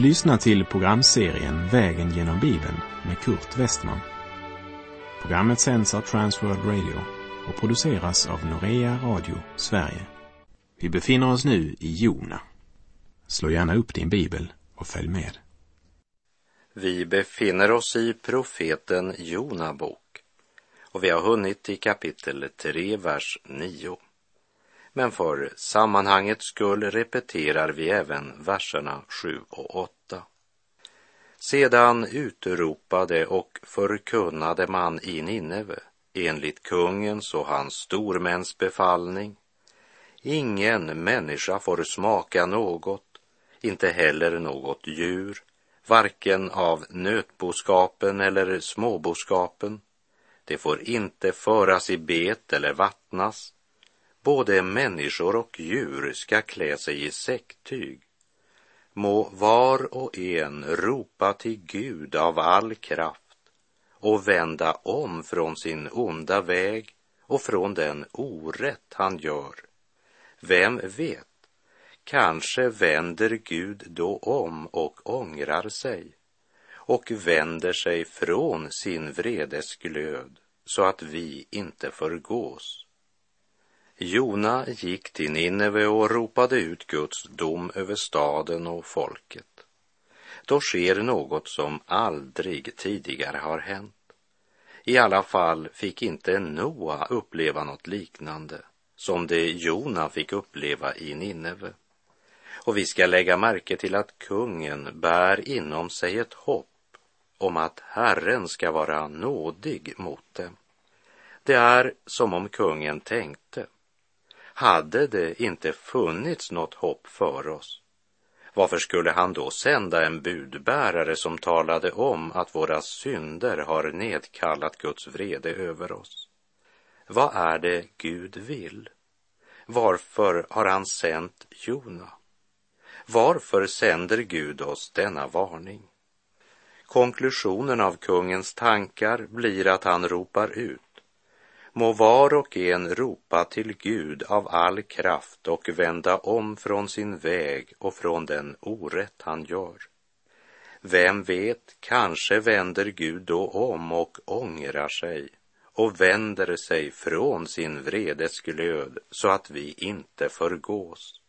Du lyssnar till programserien Vägen genom Bibeln med Kurt Westman. Programmet sänds av Transworld Radio och produceras av Norea Radio Sverige. Vi befinner oss nu i Jona. Slå gärna upp din bibel och följ med. Vi befinner oss i profeten Jona bok och vi har hunnit till kapitel 3, vers 9. Men för sammanhangets skull repeterar vi även verserna 7 och 8. Sedan utropade och förkunnade man i Nineve enligt kungens och hans stormäns befallning. Ingen människa får smaka något, inte heller något djur, varken av nötboskapen eller småboskapen. Det får inte föras i bet eller vattnas. Både människor och djur ska klä sig i säcktyg. Må var och en ropa till Gud av all kraft och vända om från sin onda väg och från den orätt han gör. Vem vet, kanske vänder Gud då om och ångrar sig och vänder sig från sin vredesglöd så att vi inte förgås. Jona gick till Nineve och ropade ut Guds dom över staden och folket. Då sker något som aldrig tidigare har hänt. I alla fall fick inte Noa uppleva något liknande som det Jona fick uppleva i Nineve. Och vi ska lägga märke till att kungen bär inom sig ett hopp om att Herren ska vara nådig mot dem. Det är som om kungen tänkte hade det inte funnits något hopp för oss, varför skulle han då sända en budbärare som talade om att våra synder har nedkallat Guds vrede över oss? Vad är det Gud vill? Varför har han sänt Jona? Varför sänder Gud oss denna varning? Konklusionen av kungens tankar blir att han ropar ut må var och en ropa till Gud av all kraft och vända om från sin väg och från den orätt han gör. Vem vet, kanske vänder Gud då om och ångrar sig och vänder sig från sin vredesglöd så att vi inte förgås.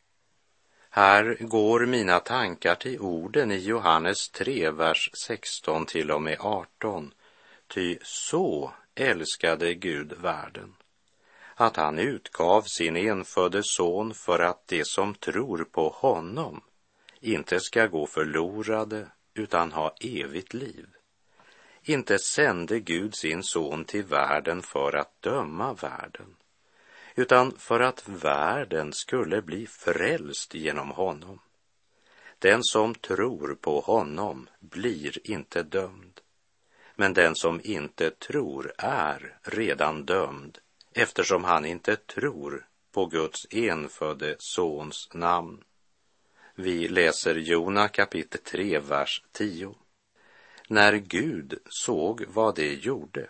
Här går mina tankar till orden i Johannes 3, vers 16 till och med 18. Ty så älskade Gud världen, att han utgav sin enfödde son för att de som tror på honom inte ska gå förlorade utan ha evigt liv. Inte sände Gud sin son till världen för att döma världen, utan för att världen skulle bli frälst genom honom. Den som tror på honom blir inte dömd. Men den som inte tror är redan dömd eftersom han inte tror på Guds enfödde sons namn. Vi läser Jona kapitel 3, vers 10. När Gud såg vad de gjorde,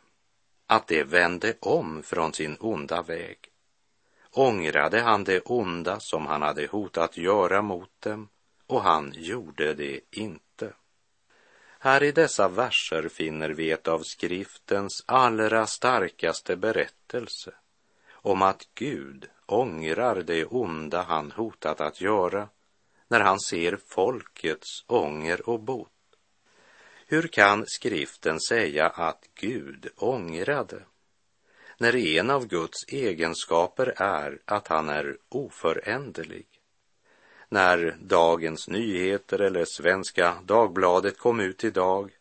att de vände om från sin onda väg, ångrade han det onda som han hade hotat göra mot dem och han gjorde det inte. Här i dessa verser finner vi ett av skriftens allra starkaste berättelse om att Gud ångrar det onda han hotat att göra när han ser folkets ånger och bot. Hur kan skriften säga att Gud ångrade? När en av Guds egenskaper är att han är oföränderlig när Dagens Nyheter eller Svenska Dagbladet kom ut idag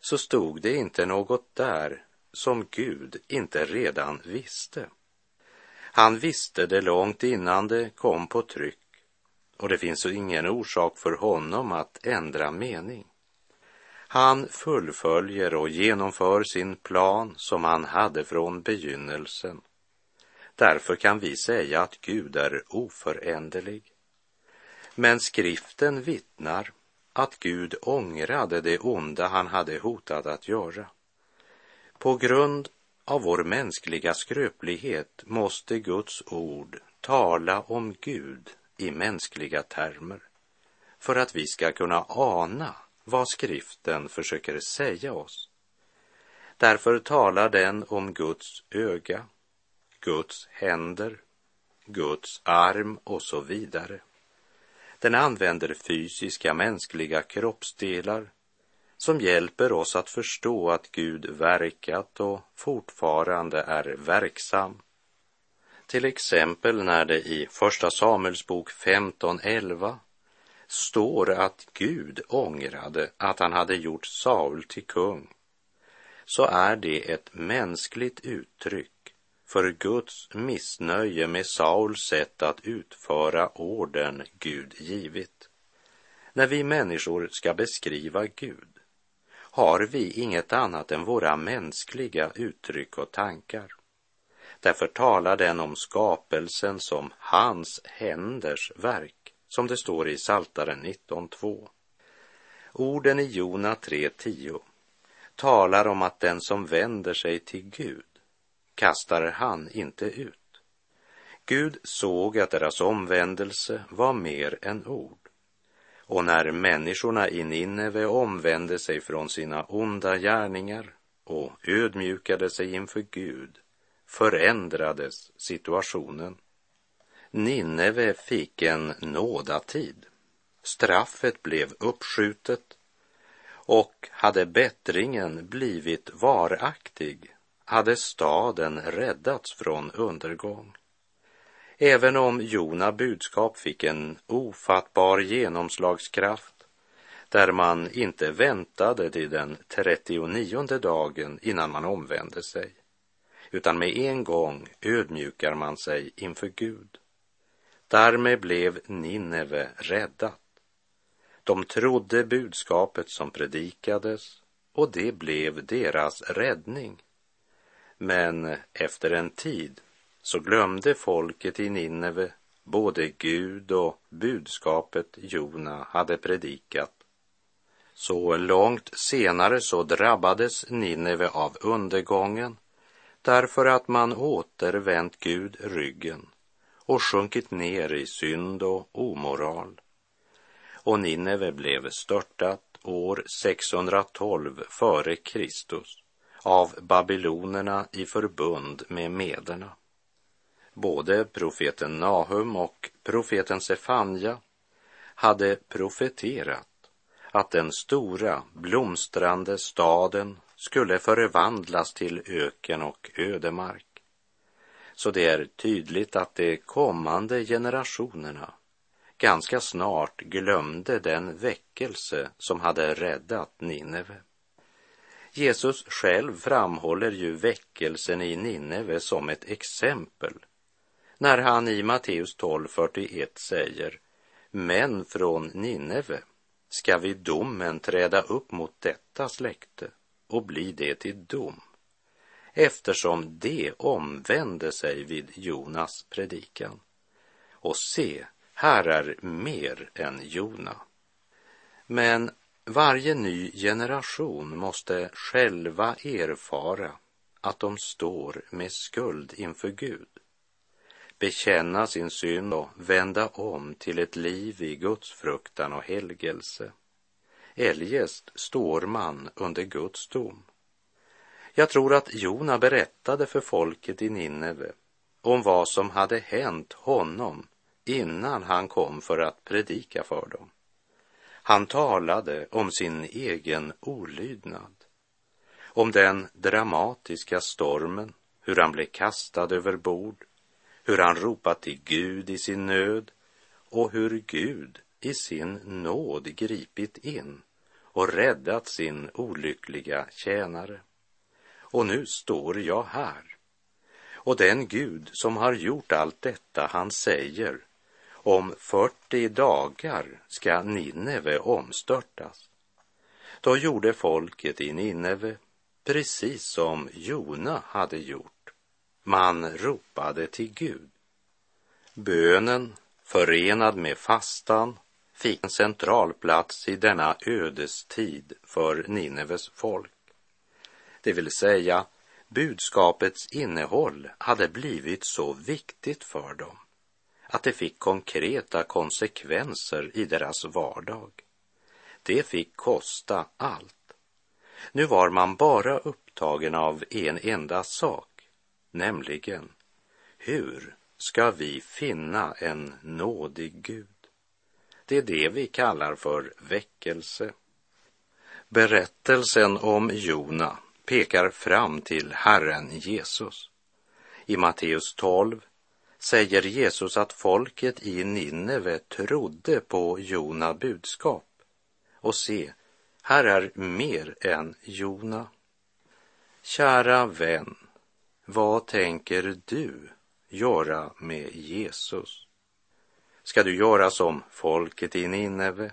så stod det inte något där som Gud inte redan visste. Han visste det långt innan det kom på tryck och det finns ingen orsak för honom att ändra mening. Han fullföljer och genomför sin plan som han hade från begynnelsen. Därför kan vi säga att Gud är oföränderlig. Men skriften vittnar att Gud ångrade det onda han hade hotat att göra. På grund av vår mänskliga skröplighet måste Guds ord tala om Gud i mänskliga termer. för att vi ska kunna ana vad skriften försöker säga oss. Därför talar den om Guds öga, Guds händer, Guds arm och så vidare. Den använder fysiska mänskliga kroppsdelar som hjälper oss att förstå att Gud verkat och fortfarande är verksam. Till exempel när det i Första Samuelsbok 15.11 står att Gud ångrade att han hade gjort Saul till kung, så är det ett mänskligt uttryck för Guds missnöje med Sauls sätt att utföra orden Gud givit. När vi människor ska beskriva Gud har vi inget annat än våra mänskliga uttryck och tankar. Därför talar den om skapelsen som hans händers verk, som det står i Saltaren 19.2. Orden i Jona 3.10 talar om att den som vänder sig till Gud kastar han inte ut. Gud såg att deras omvändelse var mer än ord. Och när människorna i Nineve omvände sig från sina onda gärningar och ödmjukade sig inför Gud förändrades situationen. Nineve fick en nådatid. Straffet blev uppskjutet och hade bättringen blivit varaktig hade staden räddats från undergång. Även om Jona budskap fick en ofattbar genomslagskraft där man inte väntade till den trettionionde dagen innan man omvände sig, utan med en gång ödmjukar man sig inför Gud. Därmed blev Nineve räddat. De trodde budskapet som predikades och det blev deras räddning. Men efter en tid så glömde folket i Nineve både Gud och budskapet Jona hade predikat. Så långt senare så drabbades Nineve av undergången därför att man återvänt Gud ryggen och sjunkit ner i synd och omoral. Och Nineve blev störtat år 612 före Kristus av babylonerna i förbund med mederna. Både profeten Nahum och profeten Sefanja hade profeterat att den stora blomstrande staden skulle förvandlas till öken och ödemark. Så det är tydligt att de kommande generationerna ganska snart glömde den väckelse som hade räddat Nineve. Jesus själv framhåller ju väckelsen i Nineve som ett exempel när han i Matteus 12.41 säger Men från Nineve ska vid domen träda upp mot detta släkte och bli det till dom eftersom det omvände sig vid Jonas predikan. Och se, här är mer än Jona. Men varje ny generation måste själva erfara att de står med skuld inför Gud bekänna sin synd och vända om till ett liv i Guds fruktan och helgelse. Eljest står man under Guds dom. Jag tror att Jona berättade för folket i Nineve om vad som hade hänt honom innan han kom för att predika för dem. Han talade om sin egen olydnad, om den dramatiska stormen, hur han blev kastad över bord, hur han ropat till Gud i sin nöd och hur Gud i sin nåd gripit in och räddat sin olyckliga tjänare. Och nu står jag här. Och den Gud som har gjort allt detta, han säger, om 40 dagar ska Nineve omstörtas. Då gjorde folket i Nineve precis som Jona hade gjort. Man ropade till Gud. Bönen, förenad med fastan, fick en central plats i denna ödestid för Nineves folk. Det vill säga, budskapets innehåll hade blivit så viktigt för dem att det fick konkreta konsekvenser i deras vardag. Det fick kosta allt. Nu var man bara upptagen av en enda sak, nämligen hur ska vi finna en nådig Gud? Det är det vi kallar för väckelse. Berättelsen om Jona pekar fram till Herren Jesus. I Matteus 12 säger Jesus att folket i Nineve trodde på Jona budskap. Och se, här är mer än Jona. Kära vän, vad tänker du göra med Jesus? Ska du göra som folket i Nineve?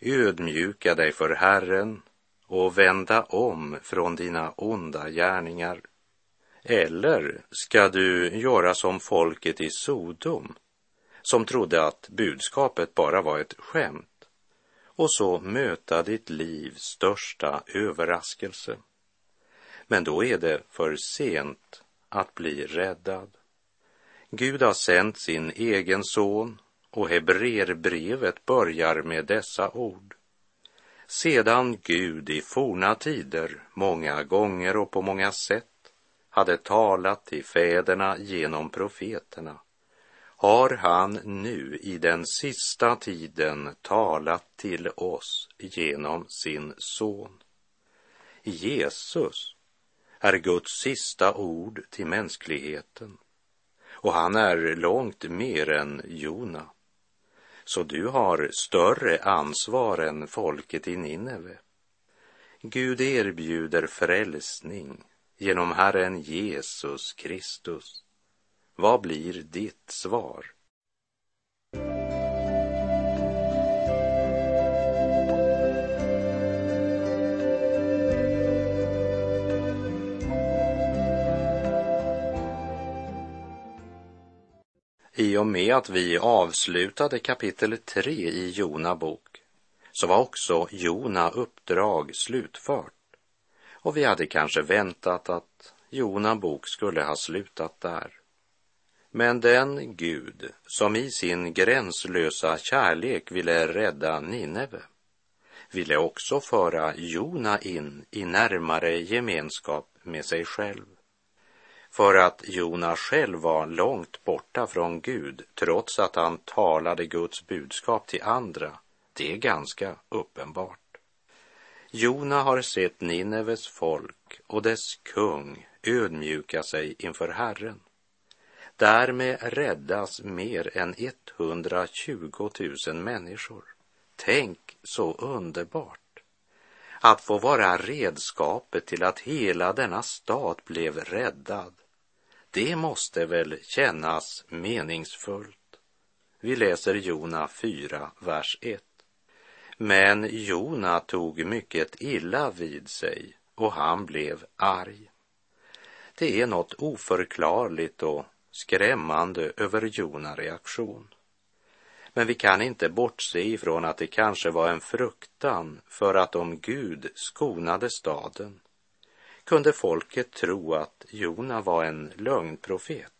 Ödmjuka dig för Herren och vända om från dina onda gärningar. Eller ska du göra som folket i Sodom som trodde att budskapet bara var ett skämt och så möta ditt livs största överraskelse. Men då är det för sent att bli räddad. Gud har sänt sin egen son och Hebreerbrevet börjar med dessa ord. Sedan Gud i forna tider många gånger och på många sätt hade talat till fäderna genom profeterna har han nu i den sista tiden talat till oss genom sin son. Jesus är Guds sista ord till mänskligheten och han är långt mer än Jona. Så du har större ansvar än folket i Nineve. Gud erbjuder frälsning genom Herren Jesus Kristus. Vad blir ditt svar? I och med att vi avslutade kapitel 3 i Jona bok så var också Jona uppdrag slutfört. Och vi hade kanske väntat att Jona bok skulle ha slutat där. Men den Gud som i sin gränslösa kärlek ville rädda Nineve ville också föra Jona in i närmare gemenskap med sig själv för att Jona själv var långt borta från Gud trots att han talade Guds budskap till andra, det är ganska uppenbart. Jona har sett Nineves folk och dess kung ödmjuka sig inför Herren. Därmed räddas mer än 120 000 människor. Tänk så underbart att få vara redskapet till att hela denna stat blev räddad det måste väl kännas meningsfullt. Vi läser Jona 4, vers 1. Men Jona tog mycket illa vid sig och han blev arg. Det är något oförklarligt och skrämmande över Jona reaktion. Men vi kan inte bortse ifrån att det kanske var en fruktan för att om Gud skonade staden kunde folket tro att Jona var en lögnprofet.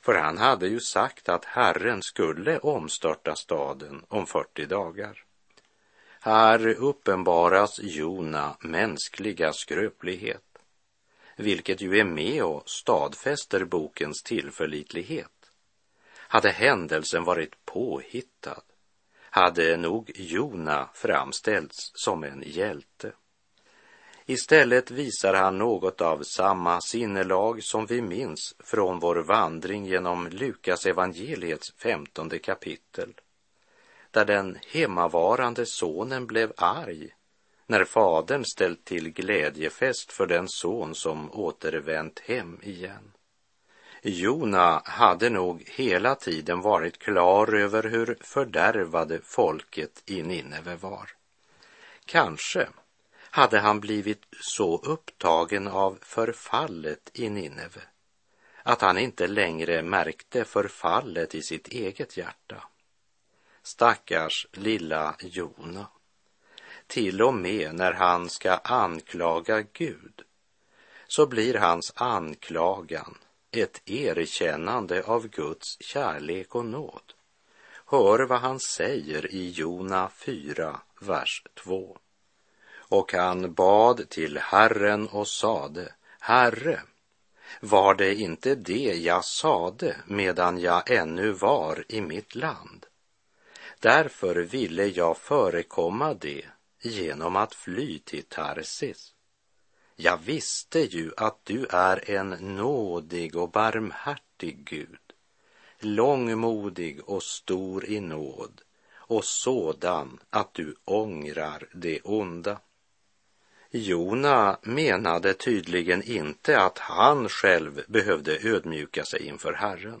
För han hade ju sagt att Herren skulle omstörta staden om 40 dagar. Här uppenbaras Jona mänskliga skröplighet, vilket ju är med och stadfäster bokens tillförlitlighet. Hade händelsen varit påhittad hade nog Jona framställts som en hjälte. Istället visar han något av samma sinnelag som vi minns från vår vandring genom Lukas evangeliets femtonde kapitel, där den hemmavarande sonen blev arg när fadern ställt till glädjefest för den son som återvänt hem igen. Jona hade nog hela tiden varit klar över hur fördärvade folket i Nineve var. Kanske hade han blivit så upptagen av förfallet i Nineve att han inte längre märkte förfallet i sitt eget hjärta. Stackars lilla Jona. Till och med när han ska anklaga Gud så blir hans anklagan ett erkännande av Guds kärlek och nåd. Hör vad han säger i Jona 4, vers 2. Och han bad till Herren och sade, Herre, var det inte det jag sade medan jag ännu var i mitt land? Därför ville jag förekomma det genom att fly till Tarsis. Jag visste ju att du är en nådig och barmhärtig Gud, långmodig och stor i nåd och sådan att du ångrar det onda. Jona menade tydligen inte att han själv behövde ödmjuka sig inför Herren.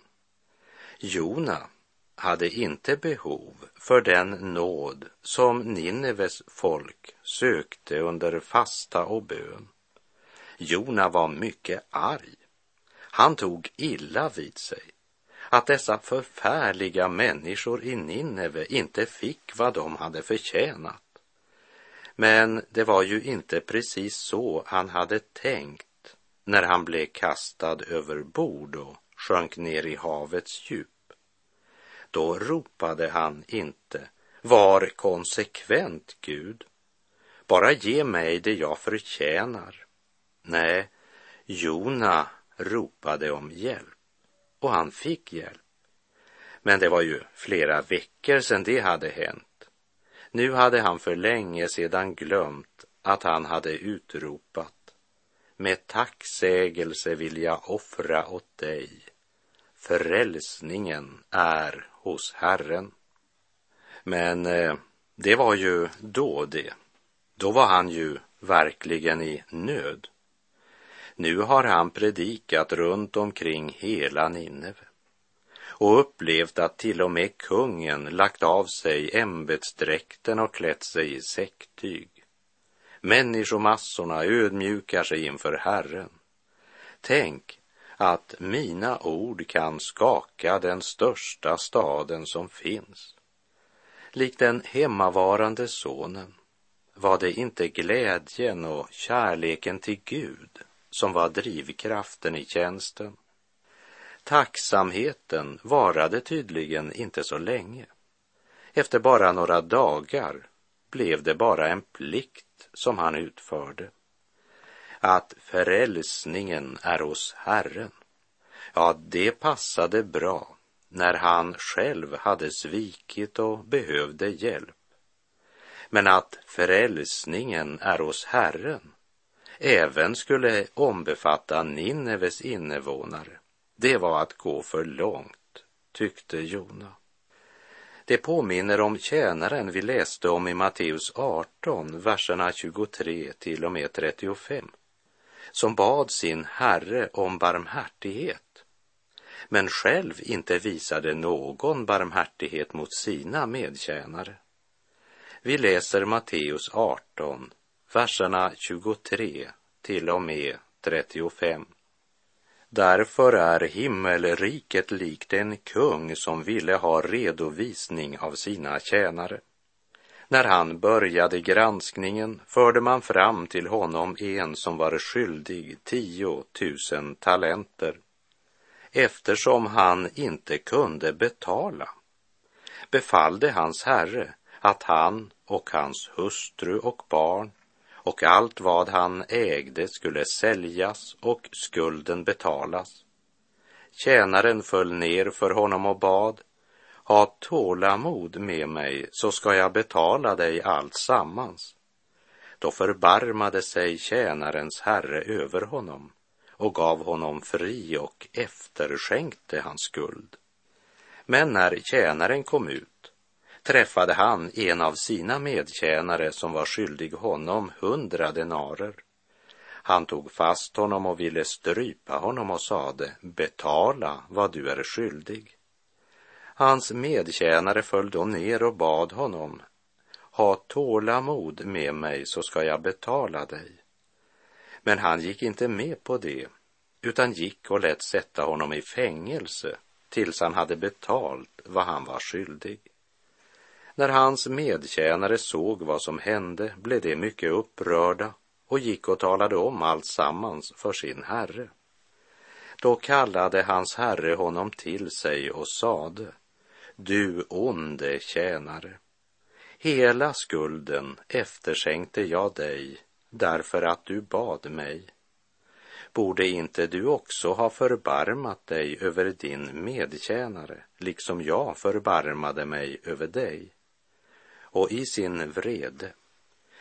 Jona hade inte behov för den nåd som Nineves folk sökte under fasta och bön. Jona var mycket arg. Han tog illa vid sig att dessa förfärliga människor i Nineve inte fick vad de hade förtjänat. Men det var ju inte precis så han hade tänkt när han blev kastad över bord och sjönk ner i havets djup. Då ropade han inte Var konsekvent, Gud. Bara ge mig det jag förtjänar. Nej, Jona ropade om hjälp och han fick hjälp. Men det var ju flera veckor sedan det hade hänt. Nu hade han för länge sedan glömt att han hade utropat. Med tacksägelse vill jag offra åt dig. Frälsningen är hos Herren. Men eh, det var ju då det. Då var han ju verkligen i nöd. Nu har han predikat runt omkring hela Nineve och upplevt att till och med kungen lagt av sig ämbetsdräkten och klätt sig i säcktyg. Människomassorna ödmjukar sig inför Herren. Tänk att mina ord kan skaka den största staden som finns. Likt den hemmavarande sonen var det inte glädjen och kärleken till Gud som var drivkraften i tjänsten. Tacksamheten varade tydligen inte så länge. Efter bara några dagar blev det bara en plikt som han utförde att frälsningen är hos Herren. Ja, det passade bra när han själv hade svikit och behövde hjälp. Men att frälsningen är hos Herren även skulle ombefatta Nineves invånare, det var att gå för långt, tyckte Jona. Det påminner om tjänaren vi läste om i Matteus 18, verserna 23 till och med 35 som bad sin herre om barmhärtighet men själv inte visade någon barmhärtighet mot sina medtjänare. Vi läser Matteus 18, verserna 23 till och med 35. Därför är himmelriket likt en kung som ville ha redovisning av sina tjänare. När han började granskningen förde man fram till honom en som var skyldig tio tusen talenter eftersom han inte kunde betala befallde hans herre att han och hans hustru och barn och allt vad han ägde skulle säljas och skulden betalas. Tjänaren föll ner för honom och bad ha tålamod med mig så ska jag betala dig allt sammans. Då förbarmade sig tjänarens herre över honom och gav honom fri och efterskänkte hans skuld. Men när tjänaren kom ut träffade han en av sina medtjänare som var skyldig honom hundra denarer. Han tog fast honom och ville strypa honom och sade, betala vad du är skyldig. Hans medtjänare föll då ner och bad honom, ha tålamod med mig så ska jag betala dig. Men han gick inte med på det, utan gick och lät sätta honom i fängelse tills han hade betalt vad han var skyldig. När hans medtjänare såg vad som hände blev de mycket upprörda och gick och talade om allt sammans för sin herre. Då kallade hans herre honom till sig och sade, du onde tjänare, hela skulden efterskänkte jag dig därför att du bad mig. Borde inte du också ha förbarmat dig över din medtjänare, liksom jag förbarmade mig över dig? Och i sin vrede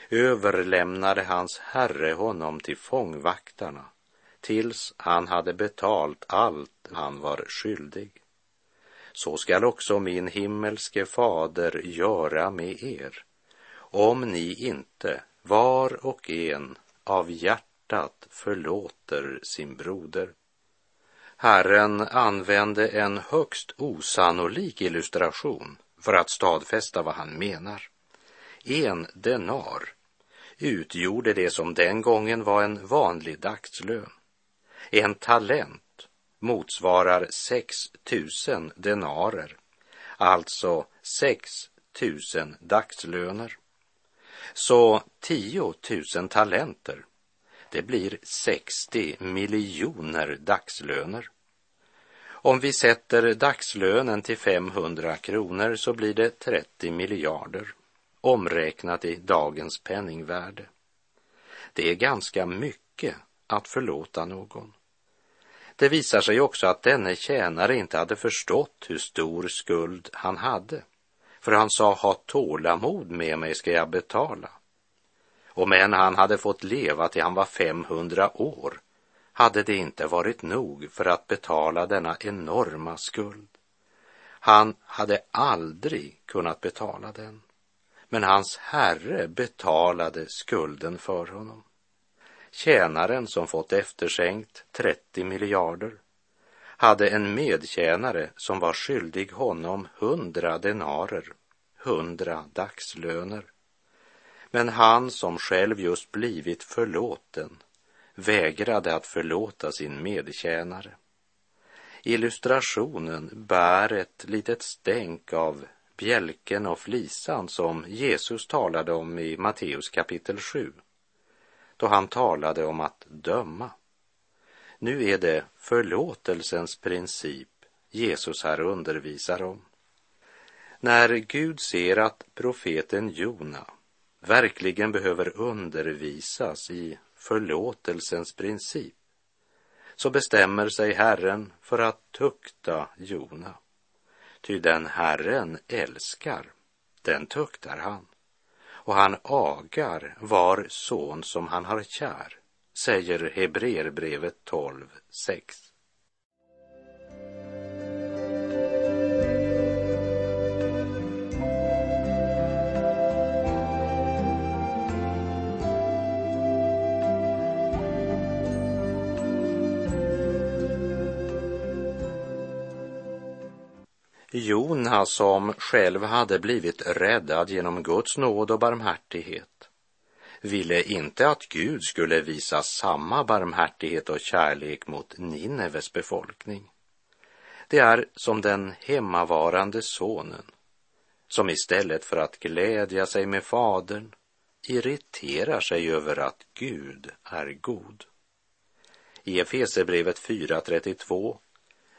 överlämnade hans herre honom till fångvaktarna tills han hade betalt allt han var skyldig. Så skall också min himmelske fader göra med er, om ni inte var och en av hjärtat förlåter sin broder. Herren använde en högst osannolik illustration för att stadfästa vad han menar. En denar utgjorde det som den gången var en vanlig dagslön. En talent motsvarar 6 000 denarer, alltså 6 000 dagslöner. Så 10 000 talenter, det blir 60 miljoner dagslöner. Om vi sätter dagslönen till 500 kronor så blir det 30 miljarder, omräknat i dagens penningvärde. Det är ganska mycket att förlåta någon. Det visar sig också att denne tjänare inte hade förstått hur stor skuld han hade. För han sa, ha tålamod med mig ska jag betala. Och men han hade fått leva till han var 500 år hade det inte varit nog för att betala denna enorma skuld. Han hade aldrig kunnat betala den. Men hans herre betalade skulden för honom. Tjänaren som fått efterskänkt 30 miljarder hade en medtjänare som var skyldig honom hundra denarer, hundra dagslöner. Men han som själv just blivit förlåten vägrade att förlåta sin medtjänare. Illustrationen bär ett litet stänk av bjälken och flisan som Jesus talade om i Matteus kapitel 7 då han talade om att döma. Nu är det förlåtelsens princip Jesus här undervisar om. När Gud ser att profeten Jona verkligen behöver undervisas i förlåtelsens princip så bestämmer sig Herren för att tukta Jona. Ty den Herren älskar, den tuktar han och han agar var son som han har kär, säger Hebreerbrevet 12, 6. Jona som själv hade blivit räddad genom Guds nåd och barmhärtighet ville inte att Gud skulle visa samma barmhärtighet och kärlek mot Nineves befolkning. Det är som den hemmavarande sonen som istället för att glädja sig med fadern irriterar sig över att Gud är god. I Efesebrevet 4.32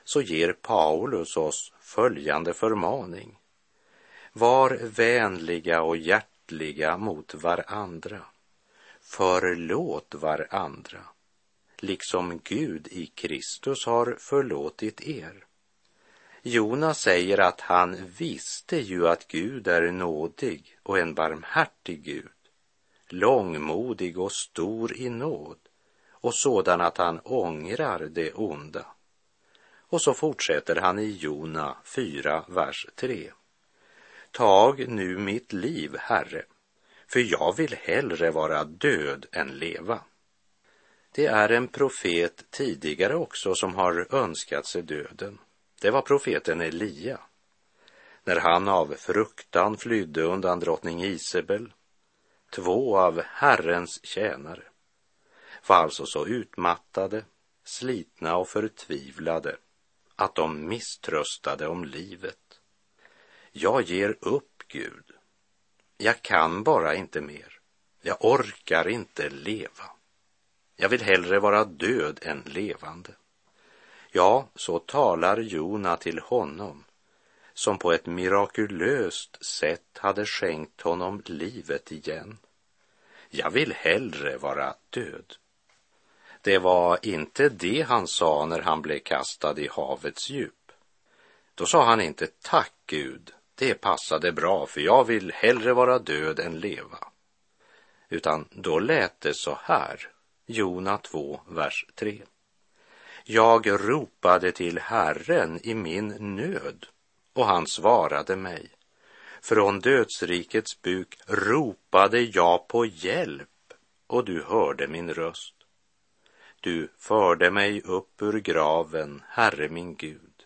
så ger Paulus oss följande förmaning. Var vänliga och hjärtliga mot varandra. Förlåt varandra, liksom Gud i Kristus har förlåtit er. Jonas säger att han visste ju att Gud är nådig och en barmhärtig Gud, långmodig och stor i nåd och sådan att han ångrar det onda. Och så fortsätter han i Jona 4, vers 3. Tag nu mitt liv, Herre, för jag vill hellre vara död än leva. Det är en profet tidigare också som har önskat sig döden. Det var profeten Elia. När han av fruktan flydde undan drottning Isabel, två av Herrens tjänare, var alltså så utmattade, slitna och förtvivlade att de misströstade om livet. Jag ger upp, Gud. Jag kan bara inte mer. Jag orkar inte leva. Jag vill hellre vara död än levande. Ja, så talar Jona till honom som på ett mirakulöst sätt hade skänkt honom livet igen. Jag vill hellre vara död. Det var inte det han sa när han blev kastad i havets djup. Då sa han inte tack Gud, det passade bra för jag vill hellre vara död än leva. Utan då lät det så här, Jona 2, vers 3. Jag ropade till Herren i min nöd och han svarade mig. Från dödsrikets buk ropade jag på hjälp och du hörde min röst. Du förde mig upp ur graven, Herre min Gud.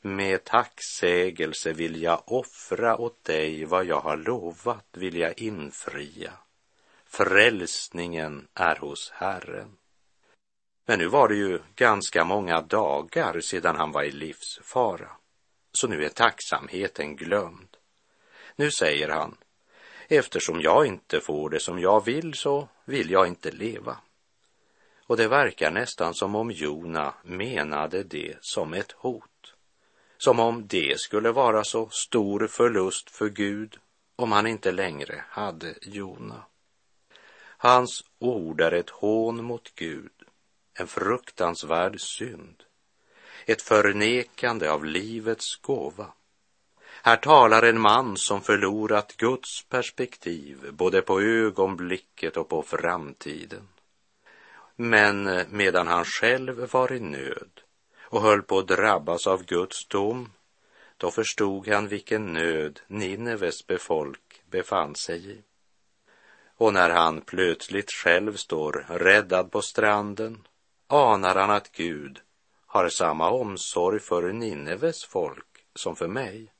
Med tacksägelse vill jag offra åt dig vad jag har lovat vill jag infria. Frälsningen är hos Herren. Men nu var det ju ganska många dagar sedan han var i livsfara, så nu är tacksamheten glömd. Nu säger han, eftersom jag inte får det som jag vill så vill jag inte leva. Och det verkar nästan som om Jona menade det som ett hot. Som om det skulle vara så stor förlust för Gud om han inte längre hade Jona. Hans ord är ett hån mot Gud, en fruktansvärd synd, ett förnekande av livets gåva. Här talar en man som förlorat Guds perspektiv både på ögonblicket och på framtiden. Men eh, medan han själv var i nöd och höll på att drabbas av Guds dom, då förstod han vilken nöd Nineves befolk befann sig i. Och när han plötsligt själv står räddad på stranden anar han att Gud har samma omsorg för Nineves folk som för mig.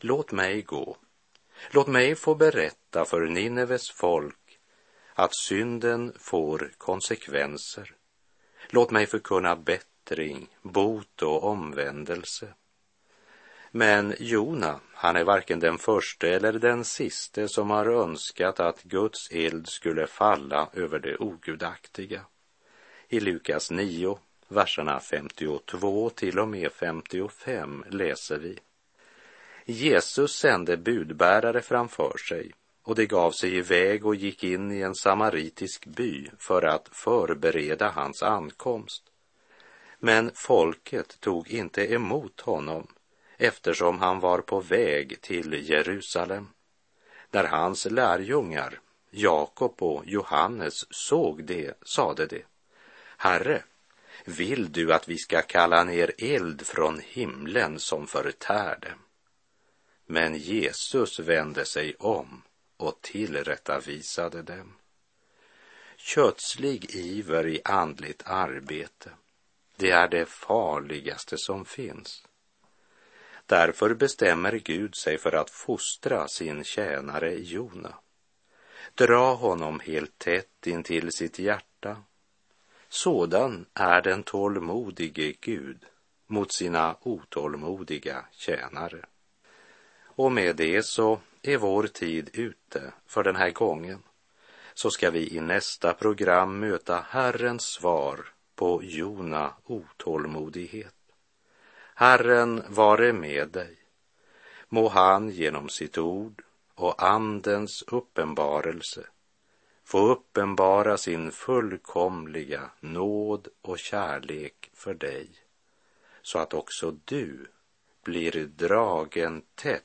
Låt mig gå. Låt mig få berätta för Nineves folk att synden får konsekvenser. Låt mig förkunna bättring, bot och omvändelse. Men Jona, han är varken den första eller den siste som har önskat att Guds eld skulle falla över det ogudaktiga. I Lukas 9, verserna 52 till och med 55 läser vi. Jesus sände budbärare framför sig och det gav sig iväg och gick in i en samaritisk by för att förbereda hans ankomst. Men folket tog inte emot honom eftersom han var på väg till Jerusalem. När hans lärjungar, Jakob och Johannes, såg det sade de, Herre, vill du att vi ska kalla ner eld från himlen som förtär dem? Men Jesus vände sig om och tillrättavisade dem. Kötslig iver i andligt arbete, det är det farligaste som finns. Därför bestämmer Gud sig för att fostra sin tjänare Jona. Dra honom helt tätt intill sitt hjärta. Sådan är den tålmodige Gud mot sina otålmodiga tjänare. Och med det så är vår tid ute för den här gången. Så ska vi i nästa program möta Herrens svar på Jona otålmodighet. Herren vare med dig. Må han genom sitt ord och Andens uppenbarelse få uppenbara sin fullkomliga nåd och kärlek för dig så att också du blir dragen tätt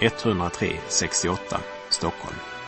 103 68, Stockholm.